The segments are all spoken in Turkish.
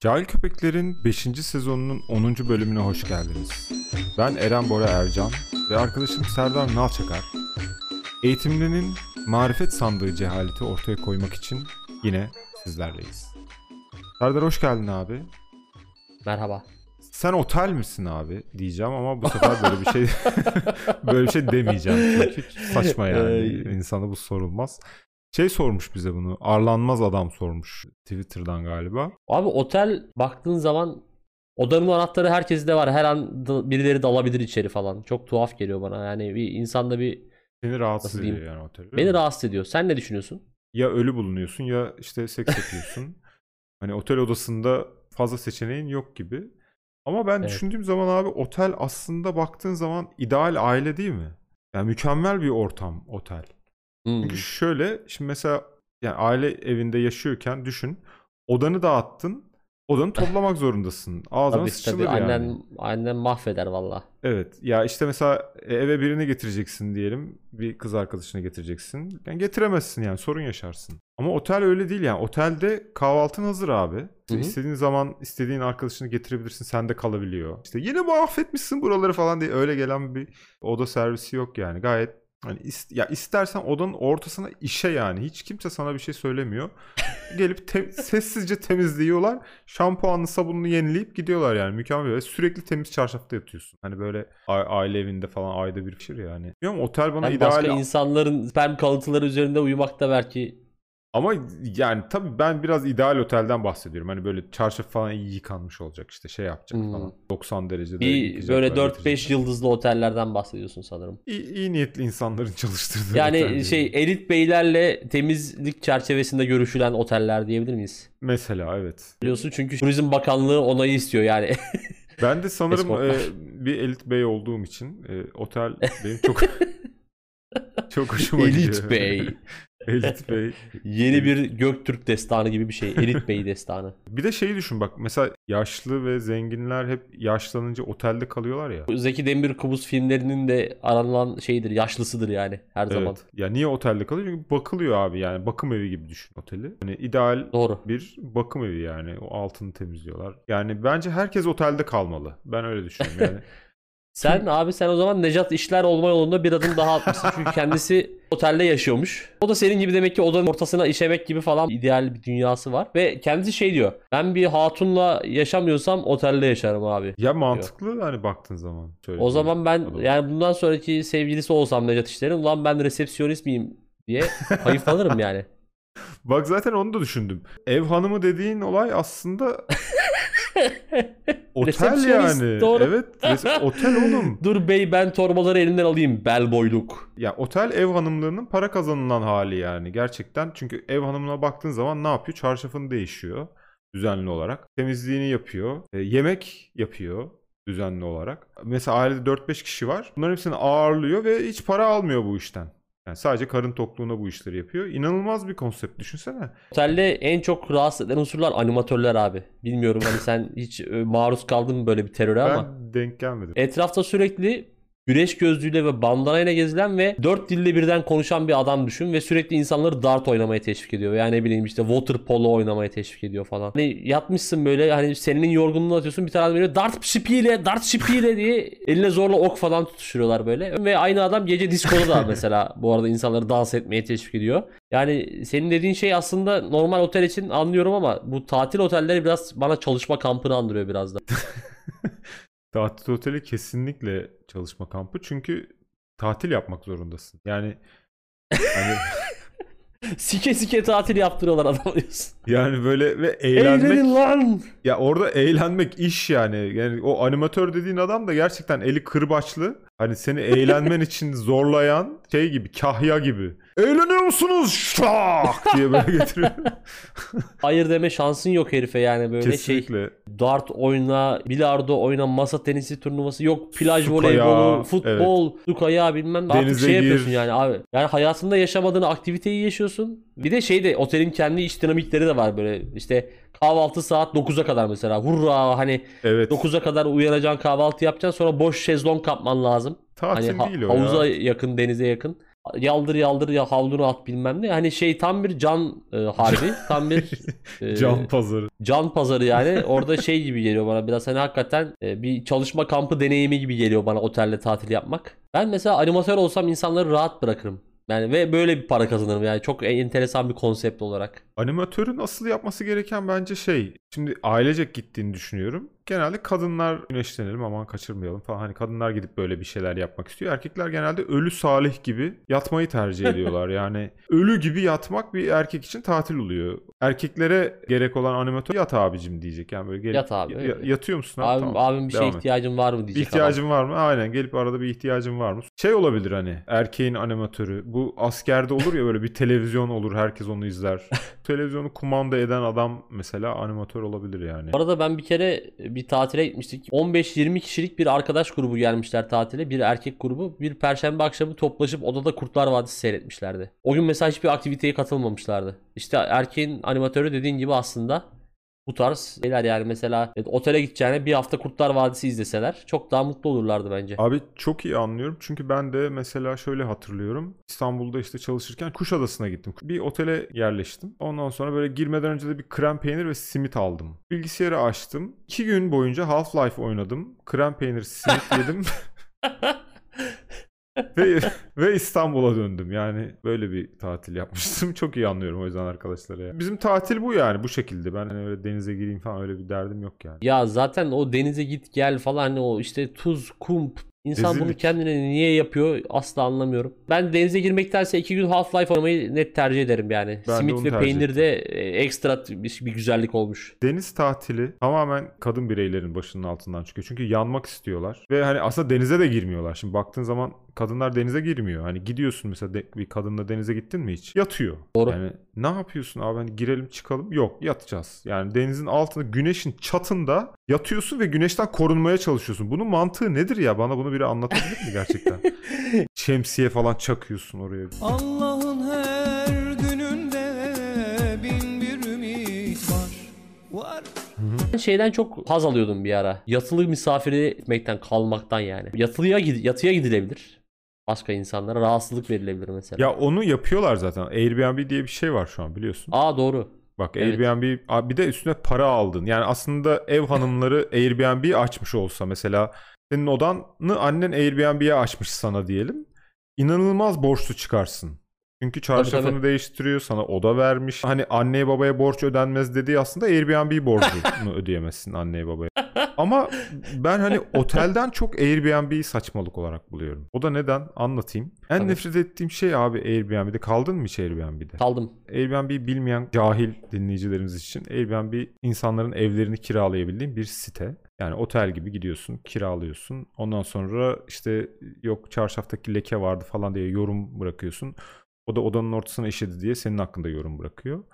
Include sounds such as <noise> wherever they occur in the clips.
Cahil Köpekler'in 5. sezonunun 10. bölümüne hoş geldiniz. Ben Eren Bora Ercan ve arkadaşım Serdar Nalçakar. Eğitimlinin marifet sandığı cehaleti ortaya koymak için yine sizlerleyiz. Serdar hoş geldin abi. Merhaba. Sen otel misin abi diyeceğim ama bu sefer böyle bir şey <laughs> böyle bir şey demeyeceğim çünkü saçma <laughs> yani Ee, insana bu sorulmaz. Şey sormuş bize bunu Arlanmaz adam sormuş Twitter'dan galiba. Abi otel baktığın zaman odanın anahtarı herkeste var. Her an da- birileri dalabilir içeri falan. Çok tuhaf geliyor bana. Yani bir insanda bir Seni rahatsız Nasıl ediyor diyeyim? yani otel. beni rahatsız ediyor. Sen ne düşünüyorsun? ya ölü bulunuyorsun ya işte seks <laughs> yapıyorsun. hani otel odasında fazla seçeneğin yok gibi. Ama ben Evet. düşündüğüm zaman abi otel aslında baktığın zaman ideal aile değil mi? Yani mükemmel bir ortam otel. Hmm. Çünkü şöyle şimdi mesela yani aile evinde yaşıyorken düşün odanı dağıttın odanı toplamak <laughs> zorundasın. Ağzına Tabii sıçılır tabii yani. annen mahveder valla. Evet. Ya işte mesela e, eve birini getireceksin diyelim. Bir kız arkadaşını getireceksin. Yani getiremezsin yani sorun yaşarsın. Ama otel öyle değil yani. Otelde kahvaltın hazır abi. İşte Hı hı. istediğin zaman istediğin arkadaşını getirebilirsin. Sen de kalabiliyor. İşte yine mahvetmişsin buraları falan diye öyle gelen bir oda servisi yok yani. Gayet Hani is- ya istersen odanın ortasına işe yani. Hiç kimse sana bir şey söylemiyor. <laughs> Gelip te- sessizce temizliyorlar. Şampuanlı sabununu yenileyip gidiyorlar yani. Mükemmel. Ve sürekli temiz çarşafta yatıyorsun. Hani böyle aile evinde falan ayda bir pişir yani. Bilmiyorum otel bana Ben ideal başka insanların sperm kalıntıları üzerinde uyumakta belki ama yani tabii ben biraz ideal otelden bahsediyorum. Hani böyle çarşaf falan iyi yıkanmış olacak işte şey yapacak Hmm. falan. 90 derecede bir böyle getirecekler. 4-5 yıldızlı otellerden bahsediyorsun sanırım. İyi, iyi niyetli insanların <laughs> çalıştırdığı Yani otel şey elit beylerle temizlik çerçevesinde görüşülen oteller diyebilir miyiz? Mesela evet. Biliyorsun çünkü Turizm Bakanlığı onayı istiyor yani. <laughs> Ben de sanırım e, bir elit bey olduğum için e, otel benim çok <laughs> çok hoşuma gidiyor. Elit Bey. Elit <laughs> bey. Yeni bir Göktürk destanı gibi bir şey. Elit Bey destanı. <laughs> Bir de şeyi düşün bak mesela yaşlı ve zenginler hep yaşlanınca otelde kalıyorlar ya. Zeki Demirkubuz filmlerinin de aranılan şeydir. Yaşlısıdır yani her zaman. Evet. Ya niye otelde kalıyor? Çünkü bakılıyor abi yani bakım evi gibi düşün oteli. Hani ideal Doğru. bir bakım evi yani. O altını temizliyorlar. Yani bence herkes otelde kalmalı. Ben öyle düşünüyorum yani. <laughs> Sen abi sen o zaman Necat İşler olma yolunda bir adım daha atmışsın. Çünkü kendisi otelde yaşıyormuş. O da senin gibi demek ki odanın ortasına işemek gibi falan ideal bir dünyası var. Ve kendisi şey diyor. Ben bir hatunla yaşamıyorsam otelde yaşarım abi. ya mantıklı hani baktığın zaman. O zaman ben Adam. yani bundan sonraki sevgilisi olsam Necat İşler'in ulan ben resepsiyonist miyim diye <laughs> hayıflanırım yani. Bak zaten onu da düşündüm. Ev hanımı dediğin olay aslında <laughs> otel yani. doğru. Evet, otel oğlum. <laughs> Dur bey ben torbaları elimden alayım bel boyluk. Ya otel ev hanımlarının para kazanılan hali yani gerçekten. Çünkü ev hanımına baktığın zaman ne yapıyor? Çarşafını değişiyor düzenli olarak. Temizliğini yapıyor. e, yemek yapıyor düzenli olarak. Mesela ailede 4-5 kişi var. Bunların hepsini ağırlıyor ve hiç para almıyor bu işten. Yani sadece karın tokluğuna bu işleri yapıyor. İnanılmaz bir konsept düşünsene. Otelde en çok rahatsız eden unsurlar animatörler abi. Bilmiyorum hani sen hiç e, maruz kaldın mı böyle bir teröre ama. Ben denk gelmedim. Etrafta sürekli güneş gözlüğüyle ve bandanayla gezilen ve dört dilde birden konuşan bir adam düşün ve sürekli insanları dart oynamaya teşvik ediyor. Yani ne bileyim işte water polo oynamaya teşvik ediyor falan. Hani yatmışsın böyle hani senin yorgunluğunu atıyorsun bir tane adam böyle dart şipiyle dart şipiyle diye eline zorla ok falan tutuşturuyorlar böyle. Ve aynı adam gece diskoda da <laughs> mesela bu arada insanları dans etmeye teşvik ediyor. Yani senin dediğin şey aslında normal otel için anlıyorum ama bu tatil otelleri biraz bana çalışma kampını andırıyor biraz da. <laughs> Tatil oteli kesinlikle çalışma kampı. Çünkü tatil yapmak zorundasın. Yani hani <laughs> Sike sike tatil yaptırıyorlar adam diyorsun. yani böyle ve eğlenmek Eğlenin lan. ya orada eğlenmek iş yani. Yani o animatör dediğin adam da gerçekten eli kırbaçlı. Hani seni eğlenmen için zorlayan şey gibi, kahya gibi. Eğleniyor musunuz? Şak diye böyle <laughs> getiriyor. Hayır deme şansın yok herife yani böyle şey. Kesinlikle. Dart oyna, bilardo oyna, masa tenisi turnuvası yok, plaj Su voleybolu, futbol, su kayağı bilmem artık Denize şey gir. yapıyorsun yani abi. Yani hayatında yaşamadığın aktiviteyi yaşıyorsun. Bir de şey de otelin kendi iş dinamikleri de var böyle işte kahvaltı saat 9'a kadar mesela. Hurra hani Evet. 9'a kadar uyanacaksın kahvaltı yapacaksın sonra boş şezlong kapman lazım. Tatil Hani ha- değil o havuza ya. yakın, denize yakın. yaldır yaldır ya havlunu at bilmem ne. Hani şey tam bir can e, harbi. <laughs> Tam bir e, Can pazarı. can pazarı yani. Orada şey gibi geliyor bana biraz hani hakikaten e, bir çalışma kampı deneyimi gibi geliyor bana otelde tatil yapmak. Ben mesela animatör olsam insanları rahat bırakırım. Yani ve böyle bir para kazanırım yani çok enteresan bir konsept olarak. Animatörün asıl yapması gereken bence şey. Şimdi ailecek gittiğini düşünüyorum. Genelde kadınlar güneşlenelim aman kaçırmayalım falan. Hani kadınlar gidip böyle bir şeyler yapmak istiyor. Erkekler genelde ölü salih gibi yatmayı tercih <laughs> ediyorlar. yani ölü gibi yatmak bir erkek için tatil oluyor. Erkeklere gerek olan animatör yat abicim diyecek. Yani böyle gelip Yat abi, ya- yatıyor musun? abi? Tamam. abim bir şeye ihtiyacın var mı Bir diyecek ihtiyacın var mı? Aynen gelip arada bir ihtiyacın var mı? Şey olabilir hani erkeğin animatörü. Bu askerde olur ya böyle bir televizyon olur herkes onu izler. <laughs> Televizyonu kumanda eden adam mesela animatör olabilir yani. Bu arada ben bir kere bir tatile gitmiştik. 15-20 kişilik bir arkadaş grubu gelmişler tatile. Bir erkek grubu. Bir perşembe akşamı toplaşıp odada Kurtlar Vadisi seyretmişlerdi. O gün mesela hiçbir aktiviteye katılmamışlardı. İşte erkeğin animatörü dediğin gibi aslında bu tarz şeyler yani mesela evet, otele gideceğine bir hafta Kurtlar Vadisi izleseler çok daha mutlu olurlardı bence. Abi çok iyi anlıyorum çünkü ben de mesela şöyle hatırlıyorum. İstanbul'da işte çalışırken Kuşadası'na gittim. Bir otele yerleştim. Ondan sonra böyle girmeden önce de bir krem peynir ve simit aldım. Bilgisayarı açtım. İki gün boyunca Half-Life oynadım. Krem peynir, simit yedim. <laughs> ve, ve İstanbul'a döndüm. Yani böyle bir tatil yapmıştım. <laughs> Çok iyi anlıyorum o yüzden arkadaşlara. ya. Bizim tatil bu yani bu şekilde. Ben hani öyle denize gireyim falan öyle bir derdim yok yani. Ya zaten o denize git gel falan hani o işte tuz, kum İnsan bunu Rezillik. kendine niye yapıyor asla anlamıyorum. Ben denize girmektense iki gün Half-Life oynamayı net tercih ederim yani. Ben Simit ve peynirde e, ekstra bir, bir güzellik olmuş. Deniz tatili tamamen kadın bireylerin başının altından çıkıyor. Çünkü yanmak istiyorlar. Ve hani aslında denize de girmiyorlar. Şimdi baktığın zaman kadınlar denize girmiyor. Hani gidiyorsun mesela de- bir kadınla denize gittin mi hiç? Yatıyor. Doğru. Yani ne yapıyorsun abi hani girelim çıkalım? Yok yatacağız. Yani denizin altında güneşin çatında yatıyorsun ve güneşten korunmaya çalışıyorsun. Bunun mantığı nedir ya? Bana bunu biri anlatabilir mi gerçekten? <laughs> Şemsiye falan çakıyorsun oraya. Allah'ın her gününde bin bir ümit var. Var. Ben şeyden çok haz alıyordum bir ara. Yatılı misafiri etmekten, kalmaktan yani. Yatılıya gid- yatıya gidilebilir. Başka insanlara rahatsızlık verilebilir mesela. Ya onu yapıyorlar zaten. Airbnb diye bir şey var şu an biliyorsun. Aa doğru. Bak Evet. Airbnb bir de üstüne para aldın. Yani aslında ev hanımları <laughs> Airbnb açmış olsa mesela senin odanı annen Airbnb'ye açmış sana diyelim. İnanılmaz borçlu çıkarsın. Çünkü çarşafını tabii. değiştiriyor, sana oda vermiş. Hani anneye babaya borç ödenmez dediği aslında Airbnb borcunu <laughs> ödeyemezsin anneye babaya. Ama ben hani <laughs> otelden çok Airbnb'yi saçmalık olarak buluyorum. O da neden? Anlatayım. En Tabii. nefret ettiğim şey abi Airbnb'de. Kaldın mı hiç Airbnb'de? Kaldım. Airbnb bilmeyen cahil dinleyicilerimiz için Airbnb insanların evlerini kiralayabildiğin bir site. Yani otel gibi gidiyorsun, kiralıyorsun. Ondan sonra işte yok çarşaftaki leke vardı falan diye yorum bırakıyorsun. O da odanın ortasına işedi diye senin hakkında yorum bırakıyor.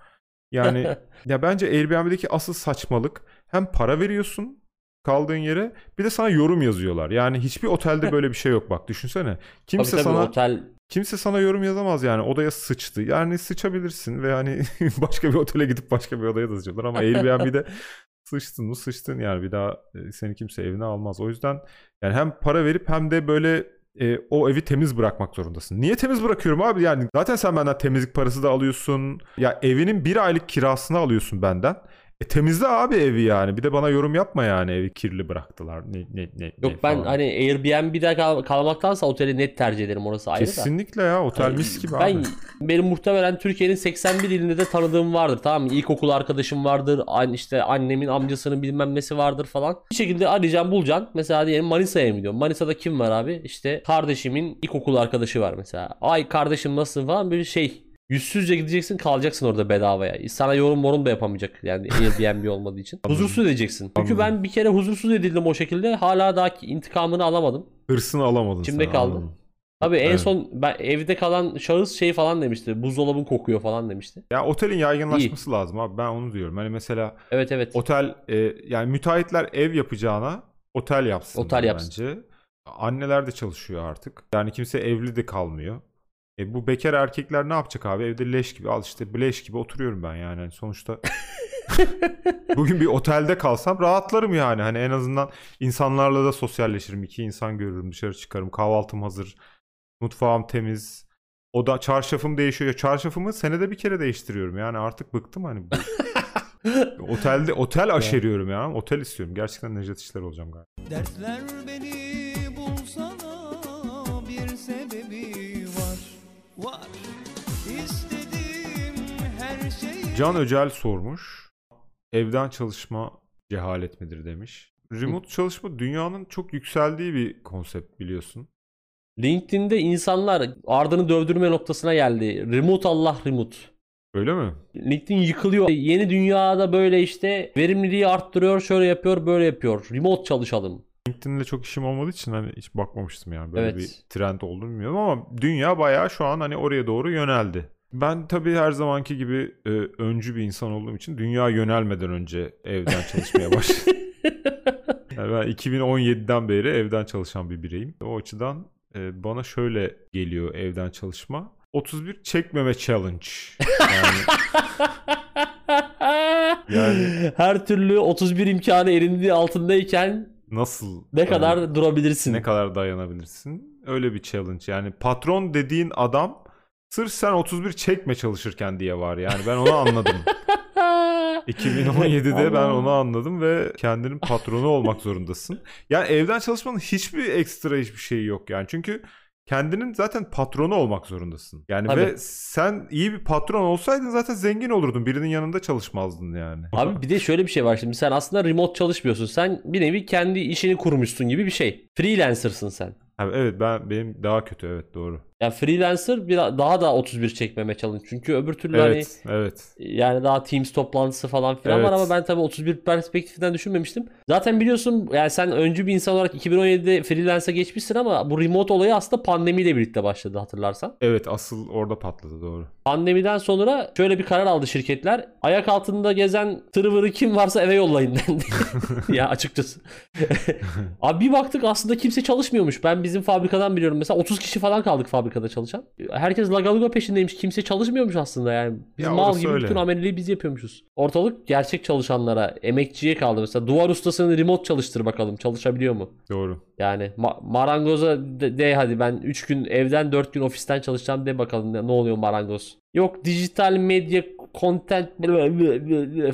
Yani <laughs> ya bence Airbnb'deki asıl saçmalık hem para veriyorsun kaldığın yere bir de sana yorum yazıyorlar. Yani hiçbir otelde böyle bir şey yok bak düşünsene. Kimse tabii tabii sana otel Kimse sana yorum yazamaz yani odaya sıçtı. Yani sıçabilirsin ve hani <laughs> başka bir otele gidip başka bir odaya da sıçabilir ama Airbnb'de <laughs> sıçtın mı sıçtın yani bir daha e, seni kimse evine almaz. O yüzden yani hem para verip hem de böyle e, o evi temiz bırakmak zorundasın. Niye temiz bırakıyorum abi? Yani zaten sen benden temizlik parası da alıyorsun. Ya evinin bir aylık kirasını alıyorsun benden. E temizle abi evi yani. Bir de bana yorum yapma yani evi kirli bıraktılar. Ne ne ne. Yok ne ben falan. hani Airbnb'de kal- kalmaktansa oteli net tercih ederim orası ayrı da. kesinlikle ya otel Hani mis gibi ben, abi. Benim muhtemelen Türkiye'nin 81 ilinde de tanıdığım vardır tamam mı? İlkokul arkadaşım vardır. An işte annemin amcasının bilmem nesi vardır falan. Bir şekilde arayacağım bulacaksın. Mesela diyelim Manisa'ya mı gidiyorum? Manisa'da kim var abi? İşte kardeşimin ilkokul arkadaşı var mesela. Ay kardeşim nasılsın falan böyle şey. Yüzsüzce gideceksin kalacaksın orada bedavaya. Sana yorum morum da yapamayacak yani Airbnb olmadığı için. Huzursuz edeceksin. Çünkü ben bir kere huzursuz edildim o şekilde. Hala daha intikamını alamadım. Hırsını alamadın İçimde sen, kaldı. anladım. Abi en Evet. son ben evde kalan şahıs şey falan demişti. Buzdolabın kokuyor falan demişti. Ya otelin yaygınlaşması lazım abi. Ben onu diyorum. Hani mesela Evet evet. otel e, yani müteahhitler ev yapacağına otel yapsın. Otel yapsın. bence. Anneler de çalışıyor artık. Yani kimse evli de kalmıyor. E bu bekar erkekler ne yapacak abi? Evde leş gibi al işte leş gibi oturuyorum ben yani. Hani sonuçta <laughs> bugün bir otelde kalsam rahatlarım yani. Hani en azından insanlarla da sosyalleşirim. İki insan görürüm, dışarı çıkarım. Kahvaltım hazır. Mutfağım temiz. O da çarşafım değişiyor. Çarşafımı senede bir kere değiştiriyorum. Yani artık bıktım hani. Bu. <laughs> Otelde otel aşeriyorum ya. Otel istiyorum. Gerçekten Necdet İşler olacağım galiba. Dertler beni bulsana Var İstediğim her şeyi Can Öcel sormuş. Evden çalışma cehalet midir demiş. Remote çalışma dünyanın çok yükseldiği bir konsept biliyorsun. LinkedIn'de insanlar ardını dövdürme noktasına geldi. Remote Allah remote. Öyle mi? LinkedIn yıkılıyor. Yeni dünyada böyle işte verimliliği arttırıyor, şöyle yapıyor, böyle yapıyor. Remote çalışalım. LinkedIn'le çok işim olmadığı için hani hiç bakmamıştım yani. Böyle Evet. bir trend olduğunu bilmiyorum ama dünya bayağı şu an hani oraya doğru yöneldi. Ben tabii her zamanki gibi e, öncü bir insan olduğum için dünya yönelmeden önce evden çalışmaya başladım. <laughs> Yani ben 2017'den beri evden çalışan bir bireyim. O açıdan e, bana şöyle geliyor evden çalışma. 31 çekmeme challenge. Yani <laughs> Yani- her türlü 31 imkanı elinde altındayken nasıl ne kadar e, durabilirsin? ne kadar dayanabilirsin? Öyle bir challenge. Yani patron dediğin adam sırf sen 31 çekme çalışırken diye var. Yani ben onu anladım. <laughs> 2017'de ben onu anladım ve kendinin patronu olmak zorundasın. Yani evden çalışmanın hiçbir ekstra hiçbir şeyi yok yani. Çünkü kendinin zaten patronu olmak zorundasın. Yani Tabii. ve sen iyi bir patron olsaydın zaten zengin olurdun. Birinin yanında çalışmazdın yani. Abi bir de şöyle bir şey var şimdi sen aslında remote çalışmıyorsun. Sen bir nevi kendi işini kurmuşsun gibi bir şey. Freelancer'sın sen. Ha, evet ben benim daha kötü evet doğru. Yani freelancer bir daha da 31 çekmeme challenge. Çünkü öbür türlü hani Evet evet. yani daha Teams toplantısı falan filan var Evet. ama ben tabii 31 perspektifinden düşünmemiştim. Zaten biliyorsun yani sen öncü bir insan olarak 2017'de freelance'a geçmişsin ama bu remote olayı aslında pandemiyle birlikte başladı hatırlarsan. Evet asıl orada patladı doğru. Pandemiden sonra şöyle bir karar aldı şirketler. Ayak altında gezen tırvırı kim varsa eve yollayın dendi. <laughs> ya açıkçası. <laughs> Abi bir baktık aslında kimse çalışmıyormuş. Ben bizim fabrikadan biliyorum mesela 30 kişi falan kaldık fabrikada çalışan. Herkes lagaluga peşindeymiş. Kimse çalışmıyormuş aslında yani. Biz Ya mal gibi öyle. bütün ameliliği biz yapıyormuşuz. Ortalık gerçek çalışanlara, emekçiye kaldı. Mesela duvar ustasını remote çalıştır bakalım. Çalışabiliyor mu? Doğru. Yani ma- marangoza de, de hadi ben 3 gün evden 4 gün ofisten çalışacağım de bakalım ne, ne oluyor marangoz. Yok dijital medya content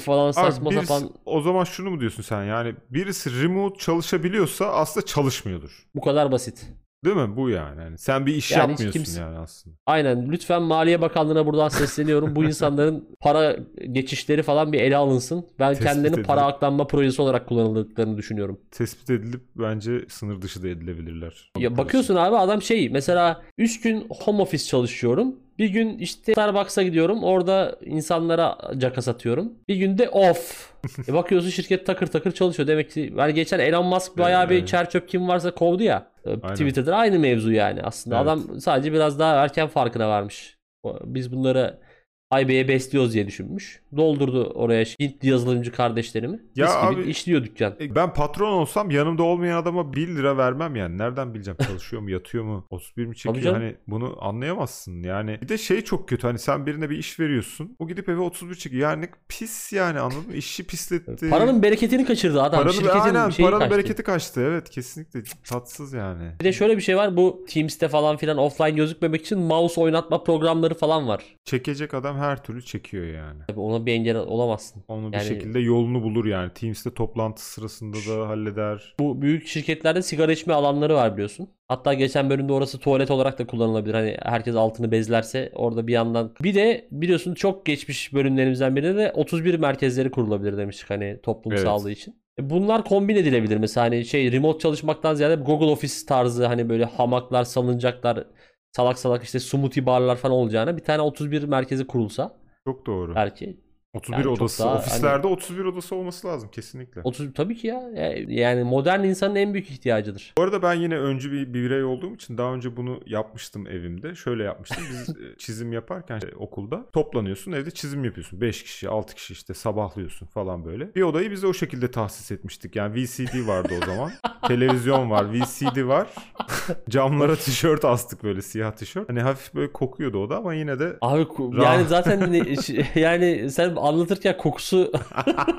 falan Abi saçma birisi- sapan o zaman şunu mu diyorsun sen yani birisi remote çalışabiliyorsa aslında çalışmıyordur. bu kadar basit. Değil mi? Bu yani. Yani sen bir iş Yani yapmıyorsun kimse- yani aslında. Aynen lütfen Maliye Bakanlığı'na buradan sesleniyorum. Bu <laughs> insanların para geçişleri falan bir ele alınsın. Ben Tespit kendilerini edilip- para aklanma projesi olarak kullanıldıklarını düşünüyorum. Tespit edilip bence sınır dışı da edilebilirler. Ya bakıyorsun abi adam şey mesela 3 gün home office çalışıyorum. Bir gün işte Starbucks'a gidiyorum. Orada insanlara caka satıyorum. Bir gün de off. <laughs> e bakıyorsun şirket takır takır çalışıyor. Demek ki yani geçen Elon Musk bayağı bir çer çöp kim varsa kovdu ya. E, Twitter'da aynı mevzu yani aslında. Evet. Adam sadece biraz daha erken farkına varmış. Biz bunları haybeye besliyoruz diye düşünmüş. Doldurdu oraya Hintli yazılımcı kardeşlerimi. Ya Mis gibi abi- işliyor dükkan. E, Ben patron olsam yanımda olmayan adama 1 lira vermem yani. Nereden bileceğim <laughs> çalışıyor mu yatıyor mu 31 mi çekiyor hani bunu anlayamazsın yani. Bir de şey çok kötü hani sen birine bir iş veriyorsun o gidip eve 31 çekiyor yani pis yani anladın mı? İşi pisletti. Paranın bereketini kaçırdı adam. Paranın, Şirketin aynen, şeyi paranın kaçtı. bereketi kaçtı evet kesinlikle tatsız yani. Bir de şöyle bir şey var. Bu Teams'te falan filan offline gözükmemek için mouse oynatma programları falan var. Çekecek adam her türlü çekiyor yani. Tabii ona bir engel olamazsın. Onu bir Yani- şekilde yolunu bulur yani. Teams'te toplantı sırasında da halleder. Bu büyük şirketlerde sigara içme alanları var biliyorsun. Hatta geçen bölümde orası tuvalet olarak da kullanılabilir. Hani herkes altını bezlerse orada bir yandan. Bir de biliyorsun çok geçmiş bölümlerimizden birinde de 31 merkezleri kurulabilir demiştik hani toplum Evet. sağlığı için. E Bunlar kombin edilebilir mesela hani şey remote çalışmaktan ziyade Google Office tarzı hani böyle hamaklar, salıncaklar, salak salak işte smoothie barlar falan olacağına bir tane 31 merkezi kurulsa Çok doğru. belki 31 yani odası. daha hani Ofislerde 31 odası olması lazım kesinlikle. 30 tabii ki ya. Yani modern insanın en büyük ihtiyacıdır. Bu arada ben yine öncü bir, bir birey olduğum için daha önce bunu yapmıştım evimde. Şöyle yapmıştım. Biz <laughs> e, çizim yaparken e, okulda toplanıyorsun evde çizim yapıyorsun. 5 kişi 6 kişi işte sabahlıyorsun falan böyle. Bir odayı biz o şekilde tahsis etmiştik. Yani VCD vardı o zaman. <laughs> Televizyon var, VCD var. Camlara tişört astık böyle siyah tişört. Hani hafif böyle kokuyordu oda ama yine de Abi yani zaten <laughs> ş- yani sen anlatırken kokusu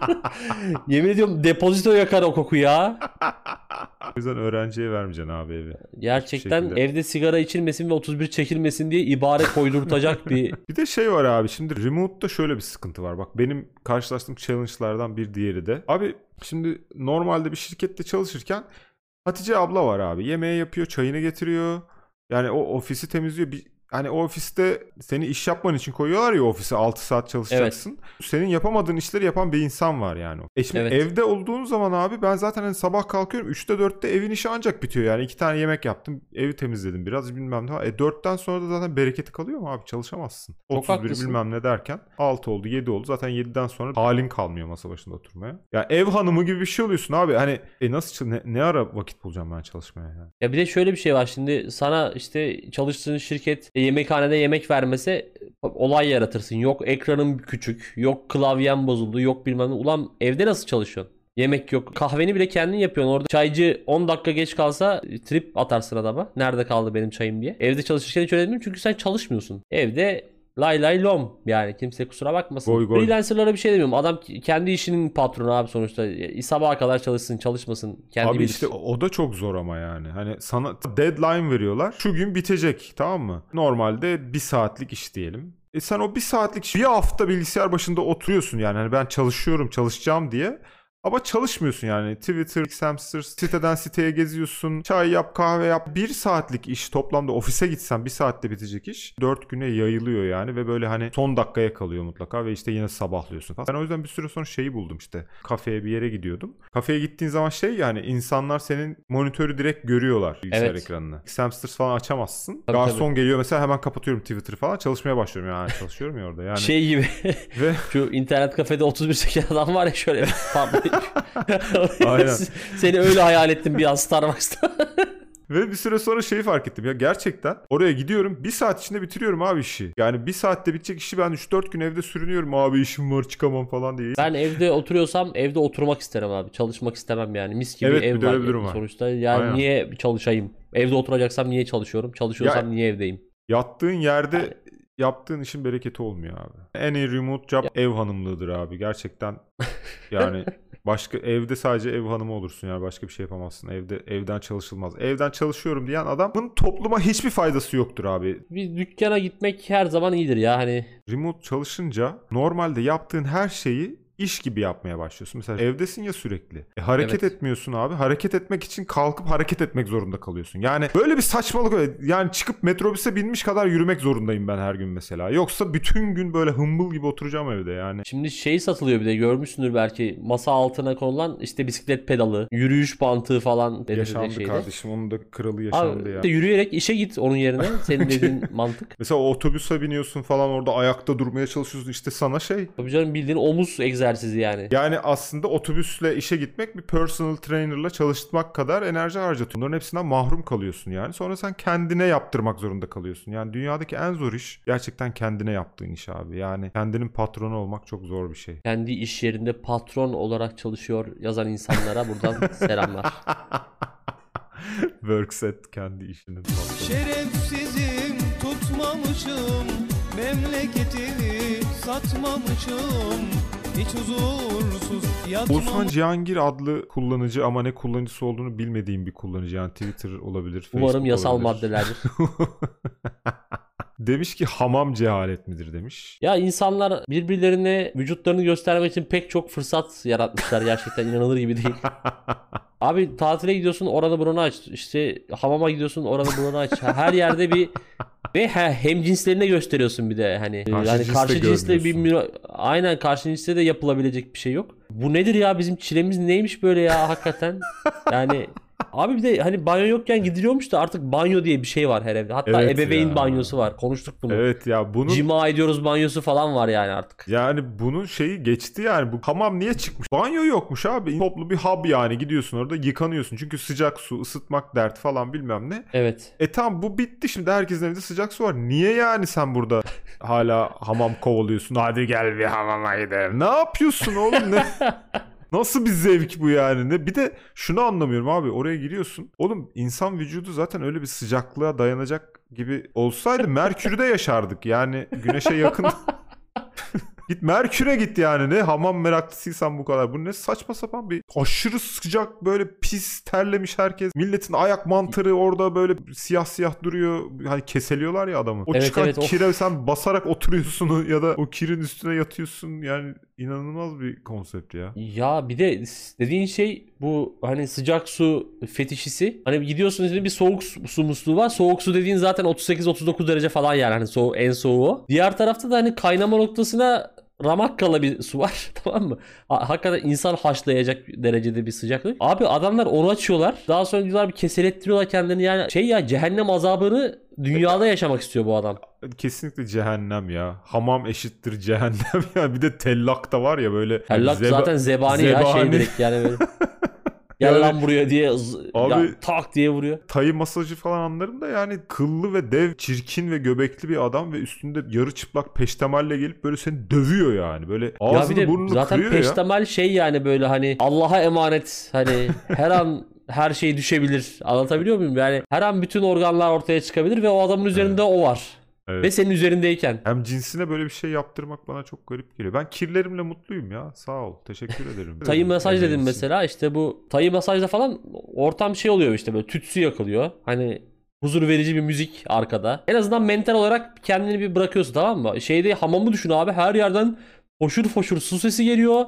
<laughs> yemin ediyorum depozito yakar o koku ya. O yüzden öğrenciye vermeyeceksin abi evi. Gerçekten şekilde. evde sigara içilmesin ve 31 çekilmesin diye ibare koydurtacak <laughs> bir Bir de şey var abi şimdi remote'da şöyle bir sıkıntı var. Bak benim karşılaştığım challenge'lardan bir diğeri de. Abi şimdi normalde bir şirkette çalışırken Hatice abla var abi. Yemeği yapıyor, çayını getiriyor. Yani o ofisi temizliyor. Bir, hani o ofiste seni iş yapman için koyuyorlar ya ofise 6 saat çalışacaksın. Senin yapamadığın işleri yapan bir insan var yani. E şimdi Evet. evde olduğun zaman abi ben zaten hani sabah kalkıyorum 3'te 4'te evin işi ancak bitiyor yani. iki tane yemek yaptım, evi temizledim biraz bilmem ne. E 4'ten sonra da zaten bereketi kalıyor mu abi? Çalışamazsın. Çok 31 haklısın. bilmem ne derken 6 oldu 7 oldu. Zaten 7'den sonra halin kalmıyor masa başında oturmaya. Ya ev hanımı gibi bir şey oluyorsun abi. Hani e nasıl ne, ne ara vakit bulacağım ben çalışmaya yani? Ya bir de şöyle bir şey var şimdi sana işte çalıştığın şirket e, yemekhanede yemek vermese olay yaratırsın. Yok ekranın küçük, yok klavyen bozuldu, yok bilmem ne. Ulan evde nasıl çalışıyorsun? Yemek yok. Kahveni bile kendin yapıyorsun. Orada çaycı 10 dakika geç kalsa trip atarsın adama. Nerede kaldı benim çayım diye. Evde çalışırken hiç öyle değil çünkü sen çalışmıyorsun. Evde lay lay lom yani kimse kusura bakmasın. Goy goy. Freelancerlara bir şey demiyorum. Adam kendi işinin patronu abi sonuçta. E, Sabaha kadar çalışsın çalışmasın. Kendi Abi bilir. işte o da çok zor ama yani. Hani sana deadline veriyorlar. Şu gün bitecek tamam mı? Normalde bir saatlik iş diyelim. E sen o bir saatlik bir hafta bilgisayar başında oturuyorsun yani. Hani ben çalışıyorum çalışacağım diye. Ama çalışmıyorsun yani. Twitter, Xhamster, siteden siteye geziyorsun. Çay yap, kahve yap. Bir saatlik iş toplamda ofise gitsen bir saatte bitecek iş. Dört güne yayılıyor yani ve böyle hani son dakikaya kalıyor mutlaka ve işte yine sabahlıyorsun falan. Ben o yüzden bir süre sonra şeyi buldum işte. Kafeye bir yere gidiyordum. Kafeye gittiğin zaman şey yani insanlar senin monitörü direkt görüyorlar bilgisayar Evet. ekranını. Xhamster falan açamazsın. Tabii, Garson geliyor mesela hemen kapatıyorum Twitter'ı falan. Çalışmaya başlıyorum yani çalışıyorum ya orada yani. Şey gibi Ve şu internet kafede 31 çeken adam var ya şöyle. <laughs> <laughs> Aynen. Seni öyle hayal ettim bir an Starbucks'ta. <laughs> Ve bir süre sonra şeyi fark ettim ya gerçekten oraya gidiyorum bir saat içinde bitiriyorum abi işi. Yani bir saatte bitecek işi ben 3-4 gün evde sürünüyorum abi işim var çıkamam falan diye. ben evde oturuyorsam evde oturmak isterim abi. Çalışmak istemem yani. Mis gibi Evet, ev var var. sonuçta. Yani Aynen. niye çalışayım? Evde oturacaksam niye çalışıyorum? Çalışıyorsam Ya- niye evdeyim? Yattığın yerde Yani- yaptığın işin bereketi olmuyor abi. En iyi remote job ev hanımlığıdır abi gerçekten. <laughs> Yani başka evde sadece ev hanımı olursun yani başka bir şey yapamazsın. Evde evden çalışılmaz. Evden çalışıyorum diyen adamın topluma hiçbir faydası yoktur abi. Bir dükkana gitmek her zaman iyidir ya hani. remote çalışınca normalde yaptığın her şeyi iş gibi yapmaya başlıyorsun. Mesela evdesin ya sürekli. E, hareket Evet. etmiyorsun abi. Hareket etmek için kalkıp hareket etmek zorunda kalıyorsun. Yani böyle bir saçmalık öyle. Yani çıkıp metrobüse binmiş kadar yürümek zorundayım ben her gün mesela. Yoksa bütün gün böyle hımbıl gibi oturacağım evde yani. Şimdi şey satılıyor bir de görmüşsündür belki masa altına konulan işte bisiklet pedalı, yürüyüş bantığı falan Yaşandı şeyde. kardeşim. Onun da kralı yaşandı Abi, ya. işte yürüyerek işe git onun yerine. Senin <laughs> dediğin mantık. Mesela otobüse biniyorsun falan orada ayakta durmaya çalışıyorsun. İşte sana şey Tabii canım bildiğin omuz egzersizi yani. Yani aslında otobüsle işe gitmek bir personal trainer'la çalışmak kadar enerji harcatıyor. Bunların hepsinden mahrum kalıyorsun yani. Sonra sen kendine yaptırmak zorunda kalıyorsun. Yani dünyadaki en zor iş gerçekten kendine yaptığın iş abi. Yani kendinin patronu olmak çok zor bir şey. Kendi iş yerinde patron olarak çalışıyor yazan insanlara buradan <laughs> selamlar. Workset kendi işinin patronu. Şerefsizim tutmamışım Memleketimi satmamışım Hiç huzursuz Oğuzhan yatmamışım Cihangir adlı kullanıcı ama ne kullanıcısı olduğunu bilmediğim bir kullanıcı. Yani Twitter olabilir, Umarım Facebook yasal olabilir. maddelerdir. <laughs> demiş ki hamam cehalet midir demiş. Ya insanlar birbirlerine vücutlarını göstermek için pek çok fırsat yaratmışlar gerçekten inanılır gibi değil. <laughs> Abi tatile gidiyorsun oranı buranı aç. İşte hamama gidiyorsun oranı buranı aç. Her yerde bir ve he, hem cinslerine gösteriyorsun bir de hani Karşı yani cins de karşı cinsle bir müra- aynen karşı cinsle de yapılabilecek bir şey yok. Bu nedir ya bizim çilemiz neymiş böyle ya hakikaten? <laughs> Yani abi bir de hani banyo yokken gidiliyormuş da artık banyo diye bir şey var her evde. Hatta Evet ebeveyn ya. banyosu var. Konuştuk bunu. Evet ya bunun Cima ediyoruz banyosu falan var yani artık. Yani bunun şeyi geçti yani. Bu hamam niye çıkmış? Banyo yokmuş abi. Toplu bir hub yani. Gidiyorsun orada yıkanıyorsun. Çünkü sıcak su, ısıtmak dert falan bilmem ne. Evet. E tamam bu bitti şimdi. Herkesin evinde sıcak su var. Niye yani sen burada hala hamam kovalıyorsun? Hadi gel bir hamama gidelim. Ne yapıyorsun oğlum ne? <laughs> Nasıl bir zevk bu yani? Ne? Bir de şunu anlamıyorum abi. Oraya giriyorsun. Oğlum insan vücudu zaten öyle bir sıcaklığa dayanacak gibi olsaydı <laughs> Merkür'de yaşardık. Yani güneşe yakın <laughs> Git Merkür'e git yani ne hamam meraklısıysan bu kadar. Bu ne saçma sapan bir aşırı sıcak böyle pis terlemiş herkes. Milletin ayak mantarı orada böyle siyah siyah duruyor. Hani keseliyorlar ya adamı. O Evet, çıkan evet, of. kire sen basarak oturuyorsun <laughs> ya da o kirin üstüne yatıyorsun. Yani inanılmaz bir konsept ya. Ya bir de dediğin şey bu hani sıcak su fetişisi. Hani gidiyorsun şimdi bir soğuk su, musluğu var. Soğuk su dediğin zaten 38-39 derece falan yani hani soğuk, en soğuğu. Diğer tarafta da hani kaynama noktasına ramak kala bir su var <laughs> tamam mı? Ha- Hakikaten insan haşlayacak derecede bir sıcaklık. Abi adamlar onu açıyorlar. Daha sonra diyorlar bir keselettiriyorlar kendilerini yani şey ya cehennem azabını dünyada yaşamak istiyor bu adam. Kesinlikle cehennem ya. Hamam eşittir cehennem <laughs> ya. Bir de tellak da var ya böyle. Hellak zeba- zaten zebani, ya şey zebani. direkt yani böyle. <laughs> Gel Yani- lan buraya diye Abi- ya, tak diye vuruyor. Tayı masajı falan anlarım da yani kıllı ve dev, çirkin ve göbekli bir adam ve üstünde yarı çıplak peştemalle gelip böyle seni dövüyor yani. Böyle Ya ağzını de burnunu zaten kırıyor ya. peştemal şey yani böyle hani Allah'a emanet hani <laughs> her an her şey düşebilir. Anlatabiliyor muyum? Yani her an bütün organlar ortaya çıkabilir ve o adamın üzerinde o var. Evet. Ve senin üzerindeyken. Hem cinsine böyle bir şey yaptırmak bana çok garip geliyor. Ben kirlerimle mutluyum ya. Sağ ol. Teşekkür ederim. <laughs> Tayı masaj dedim mesela işte bu tayı masajda falan ortam şey oluyor işte böyle tütsü yakılıyor. Hani huzur verici bir müzik arkada. En azından mental olarak kendini bir bırakıyorsun tamam mı? Şeyde hamamı düşün abi her yerden foşur foşur su sesi geliyor.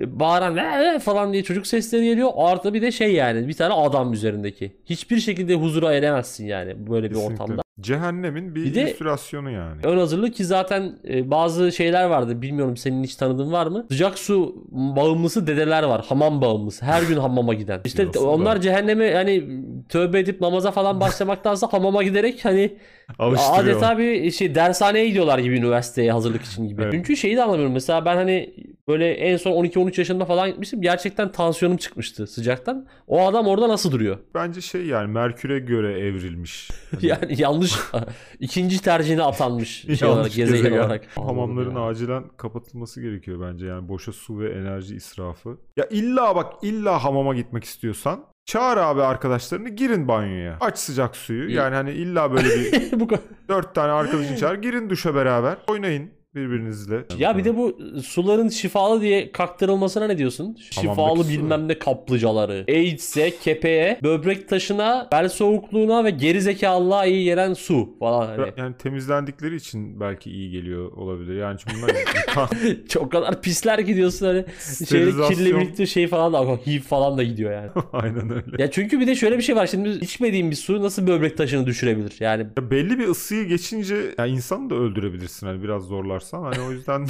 Bağıran "Ee, ee" falan diye çocuk sesleri geliyor. Artı bir de şey yani bir tane adam üzerindeki. Hiçbir şekilde huzura eremezsin yani böyle bir Kesinlikle. ortamda. Cehennemin bir, Bir de- illüstrasyonu yani. Ön hazırlık ki zaten e, bazı şeyler vardı. Bilmiyorum senin hiç tanıdığın var mı? Sıcak su bağımlısı dedeler var. Hamam bağımlısı. Her gün hamama giden. İşte onlar da? cehenneme yani tövbe edip namaza falan başlamaktansa hamama giderek hani Alıştırıyor. adeta bir şey dershaneye gidiyorlar gibi üniversiteye hazırlık için gibi. Evet. Çünkü şeyi de anlamıyorum. Mesela ben hani böyle en son 12-13 yaşında falan gitmiştim. Gerçekten tansiyonum çıkmıştı sıcaktan. O adam orada nasıl duruyor? Bence şey yani Merkür'e göre evrilmiş. <laughs> Hani Yani yanlış <laughs> ikinci tercihine atanmış şey olarak gezegen, gezegen. olarak. Hamamların ya. acilen kapatılması gerekiyor bence yani boşa su ve enerji israfı. Ya illa bak illa hamama gitmek istiyorsan çağır abi arkadaşlarını girin banyoya. Aç sıcak suyu. Yani hani illa böyle bir <laughs> Bu kadar. dört tane arkadaşın çağır girin duşa beraber. Oynayın birbirinizle. Ya bir de bu suların şifalı diye kaktırılmasına ne diyorsun? Şifalı Hamamdaki su. bilmem ne kaplıcaları. AIDS'e, kepeğe, böbrek taşına, bel soğukluğuna ve geri zekalılığa iyi gelen su falan hani. yani temizlendikleri için belki iyi geliyor olabilir. Yani çünkü bunlar <laughs> <laughs> Çok kadar pisler ki diyorsun hani. Şeyle Sterilizasyon- kirli birlikte şey falan da HIV falan da gidiyor yani. <laughs> aynen öyle. ya çünkü bir de şöyle bir şey var. Şimdi içmediğin bir su nasıl böbrek taşını düşürebilir? Yani Ya belli bir ısıyı geçince ya insanı da öldürebilirsin hani biraz zorlarsan. Hani o yüzden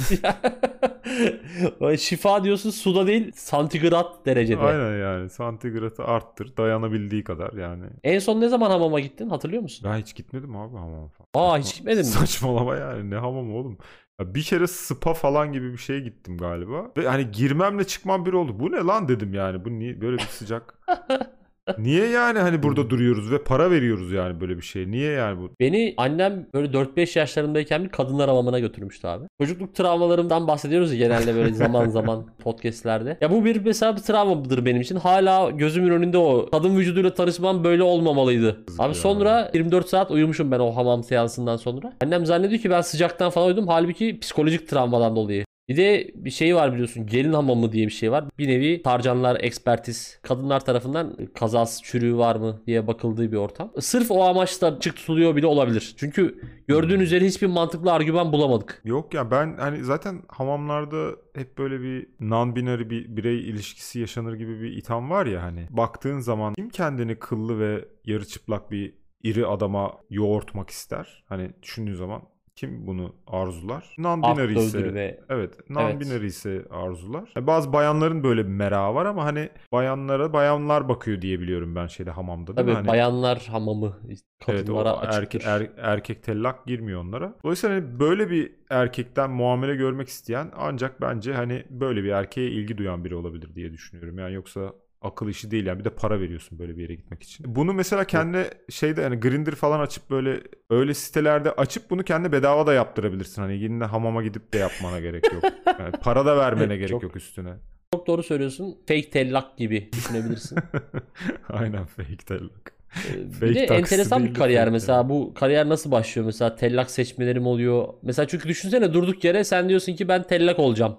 <laughs> <laughs> şifa diyorsun suda değil santigrat derecede. aynen yani santigratı arttır dayanabildiği kadar yani. En son ne zaman hamama gittin hatırlıyor musun? Ben hiç gitmedim abi hamama falan. Aa hiç gitmedin mi? Saçmalama yani ne hamam oğlum. Ya bir kere spa falan gibi bir şeye gittim galiba. Ve hani girmemle çıkmam bir oldu. Bu ne lan dedim yani. Bu niye böyle bir sıcak. <laughs> niye yani hani <laughs> burada duruyoruz ve para veriyoruz yani böyle bir şeye. Niye yani bu? Beni annem böyle 4-5 yaşlarındayken bir kadınlar hamamına götürmüştü abi. Çocukluk travmalarımdan bahsediyoruz ya genelde böyle zaman <laughs> zaman podcastlerde. Ya bu bir mesela bir travmadır benim için. Hala gözümün önünde o. Kadın vücuduyla tanışmam böyle olmamalıydı. Yazık Abi ya. sonra 24 saat uyumuşum ben o hamam seansından sonra. Annem zannediyor ki ben sıcaktan falan uyudum. Halbuki psikolojik travmadan dolayı. Bir de bir şey var biliyorsun gelin hamamı diye bir şey var. Bir nevi tarcanlar, ekspertiz, kadınlar tarafından kazası çürüğü var mı diye bakıldığı bir ortam. Sırf o amaçla açık tutuluyor bile olabilir. Çünkü gördüğün üzere hiçbir mantıklı argüman bulamadık. Yok ya ben hani zaten hamamlarda hep böyle bir non-binary bir birey ilişkisi yaşanır gibi bir itham var ya hani. Baktığın zaman kim kendini kıllı ve yarı çıplak bir iri adama yoğurtmak ister? Hani düşündüğün zaman kim bunu arzular? Non-binary ise ve Evet, non-binary ise arzular. E, Bazı bayanların böyle bir merakı var ama hani bayanlara bayanlar bakıyor diye biliyorum ben şeyde hamamda tabii? Hani, bayanlar hamamı evet, kadınlara erke- açıktır. er- erkek tellak girmiyor onlara. Dolayısıyla hani böyle bir erkekten muamele görmek isteyen ancak bence hani böyle bir erkeğe ilgi duyan biri olabilir diye düşünüyorum. Yani yoksa akıl işi değil yani bir de para veriyorsun böyle bir yere gitmek için. Bunu mesela kendi şeyde yani Grindr falan açıp böyle öyle sitelerde açıp bunu kendi bedava da yaptırabilirsin. Hani yine hamama gidip de yapmana gerek yok. <laughs> Yani para da vermene gerek Çok- yok üstüne. Çok doğru söylüyorsun. Fake tellak gibi düşünebilirsin. <laughs> Aynen fake tellak. Ee, Fake bir de enteresan bir de kariyer fake mesela. Bu kariyer nasıl başlıyor mesela? Tellak seçmelerim oluyor. Mesela çünkü düşünsene durduk yere sen diyorsun ki ben tellak olacağım.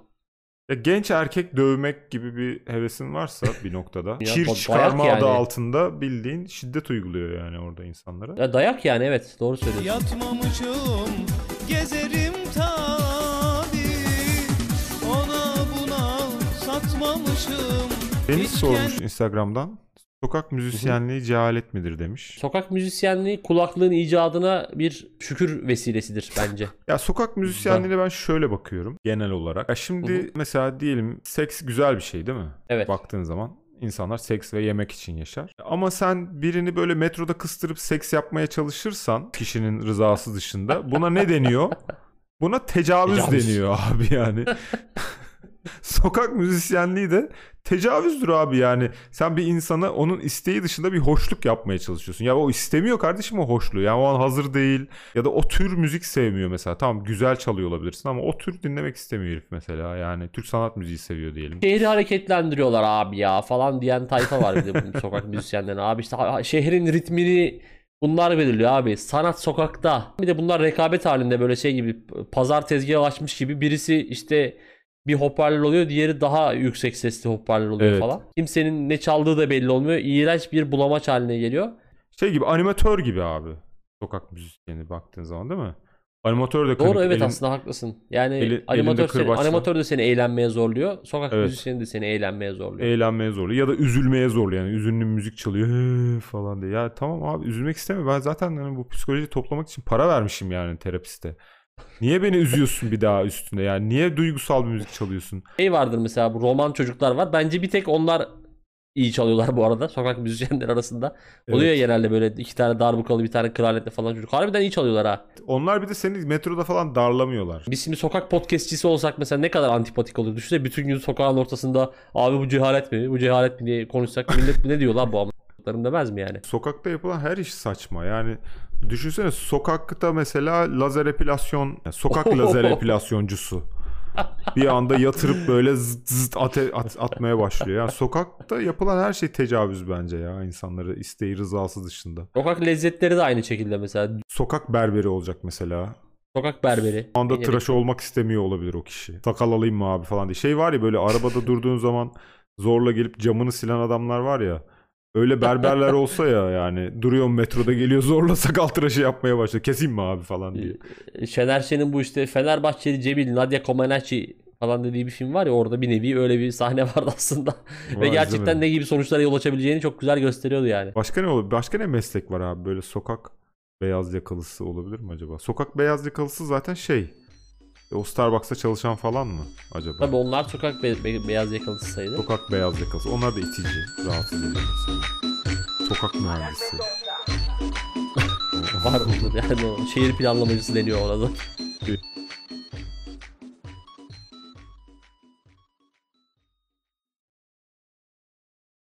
Ya genç erkek dövmek gibi bir hevesin varsa bir noktada. <laughs> Kir dayak çıkarma yani. adı altında bildiğin şiddet uyguluyor yani orada insanlara. Ya dayak yani evet doğru söylüyorsun. Yatmamışım gezerim tabi Ona buna satmamışım Deniz sormuş Instagram'dan. Sokak müzisyenliği cehalet midir demiş. Sokak müzisyenliği kulaklığın icadına bir şükür vesilesidir bence. <laughs> Ya sokak müzisyenliğine ben şöyle bakıyorum genel olarak. Ya şimdi Hı hı. mesela diyelim seks güzel bir şey değil mi? Evet. Baktığın zaman insanlar seks ve yemek için yaşar. Ama sen birini böyle metroda kıstırıp seks yapmaya çalışırsan kişinin rızası dışında buna ne deniyor? <laughs> Buna tecavüz, Tecavüz. deniyor abi yani. Sokak müzisyenliği de tecavüzdür abi yani. Sen bir insana onun isteği dışında bir hoşluk yapmaya çalışıyorsun. Ya o istemiyor kardeşim o hoşluğu. Yani o an hazır değil. Ya da o tür müzik sevmiyor mesela. Tamam güzel çalıyor olabilirsin ama o tür dinlemek istemiyor herif mesela. Yani Türk sanat müziği seviyor diyelim. Şehri hareketlendiriyorlar abi ya falan diyen tayfa var bir de bu <laughs> sokak müzisyenlerine. Abi işte şehrin ritmini bunlar belirliyor abi. Sanat sokakta. Bir de bunlar rekabet halinde böyle şey gibi pazar tezgahı açmış gibi birisi işte bir hoparlör oluyor diğeri daha yüksek sesli hoparlör oluyor Evet. falan. Kimsenin ne çaldığı da belli olmuyor. İğrenç bir bulamaç haline geliyor. Şey gibi animatör gibi abi. Sokak müzisyeni baktığın zaman değil mi? Animatör de Doğru kırık, evet elin- aslında haklısın. Yani eli- animatör, seni, kırbaçla. animatör de seni eğlenmeye zorluyor. Sokak Evet. müzisyeni de seni eğlenmeye zorluyor. eğlenmeye zorluyor ya da üzülmeye zorluyor yani üzünlü müzik çalıyor "Hı" falan diye. Ya tamam abi üzülmek istemiyorum. Ben zaten hani bu psikolojiyi toplamak için para vermişim yani terapiste. Niye beni üzüyorsun bir daha üstünde yani niye duygusal bir müzik çalıyorsun? şey vardır mesela bu roman çocuklar var. Bence bir tek onlar iyi çalıyorlar bu arada. Sokak müzisyenler arasında. Oluyor ya Evet. genelde böyle iki tane darbukalı bir tane klarnetli falan çocuk. Harbiden iyi çalıyorlar ha. Onlar bir de seni metroda falan darlamıyorlar. Biz şimdi sokak podcastçisi olsak mesela ne kadar antipatik olur. Düşünsene bütün gün sokağın ortasında abi bu cehalet mi? Bu cehalet mi diye konuşsak millet ne diyor lan bu amlarım <laughs> demez mi yani? Sokakta yapılan her iş saçma. Yani düşünsene sokakta mesela lazer epilasyon, yani sokak <laughs> lazer epilasyoncusu. bir anda yatırıp böyle zıt zıt ate- at- atmaya başlıyor. Yani sokakta yapılan her şey tecavüz bence ya insanları isteği rızası dışında. Sokak lezzetleri de aynı şekilde mesela. Sokak berberi olacak mesela. Sokak berberi. O anda tıraş olmak istemiyor olabilir o kişi. Sakal alayım mı abi falan diye. Şey var ya böyle arabada durduğun zaman zorla gelip camını silen adamlar var ya. Öyle berberler olsa ya yani duruyor metroda geliyor zorla sakal tıraşı yapmaya başlıyor. Keseyim mi abi falan diye. Şener Şen'in bu işte Fenerbahçeli Cemil, Nadia Comaneci falan dediği bir film var ya orada bir nevi öyle bir sahne <laughs> vardı aslında. Ve Vay, gerçekten ne gibi sonuçlara yol açabileceğini çok güzel gösteriyordu yani. Başka ne olur? Başka ne meslek var abi? Böyle sokak beyaz yakalısı olabilir mi acaba? Sokak beyaz yakalısı zaten şey. O Starbucks'ta çalışan falan mı acaba? Tabii onlar sokak be- be- beyaz yakalısı sayılır. Sokak beyaz yakalısı. Onlar da itici. Rahatsız mesela. Sokak mühendisi. <laughs> Var mıdır yani o şehir planlamacısı deniyor ona da.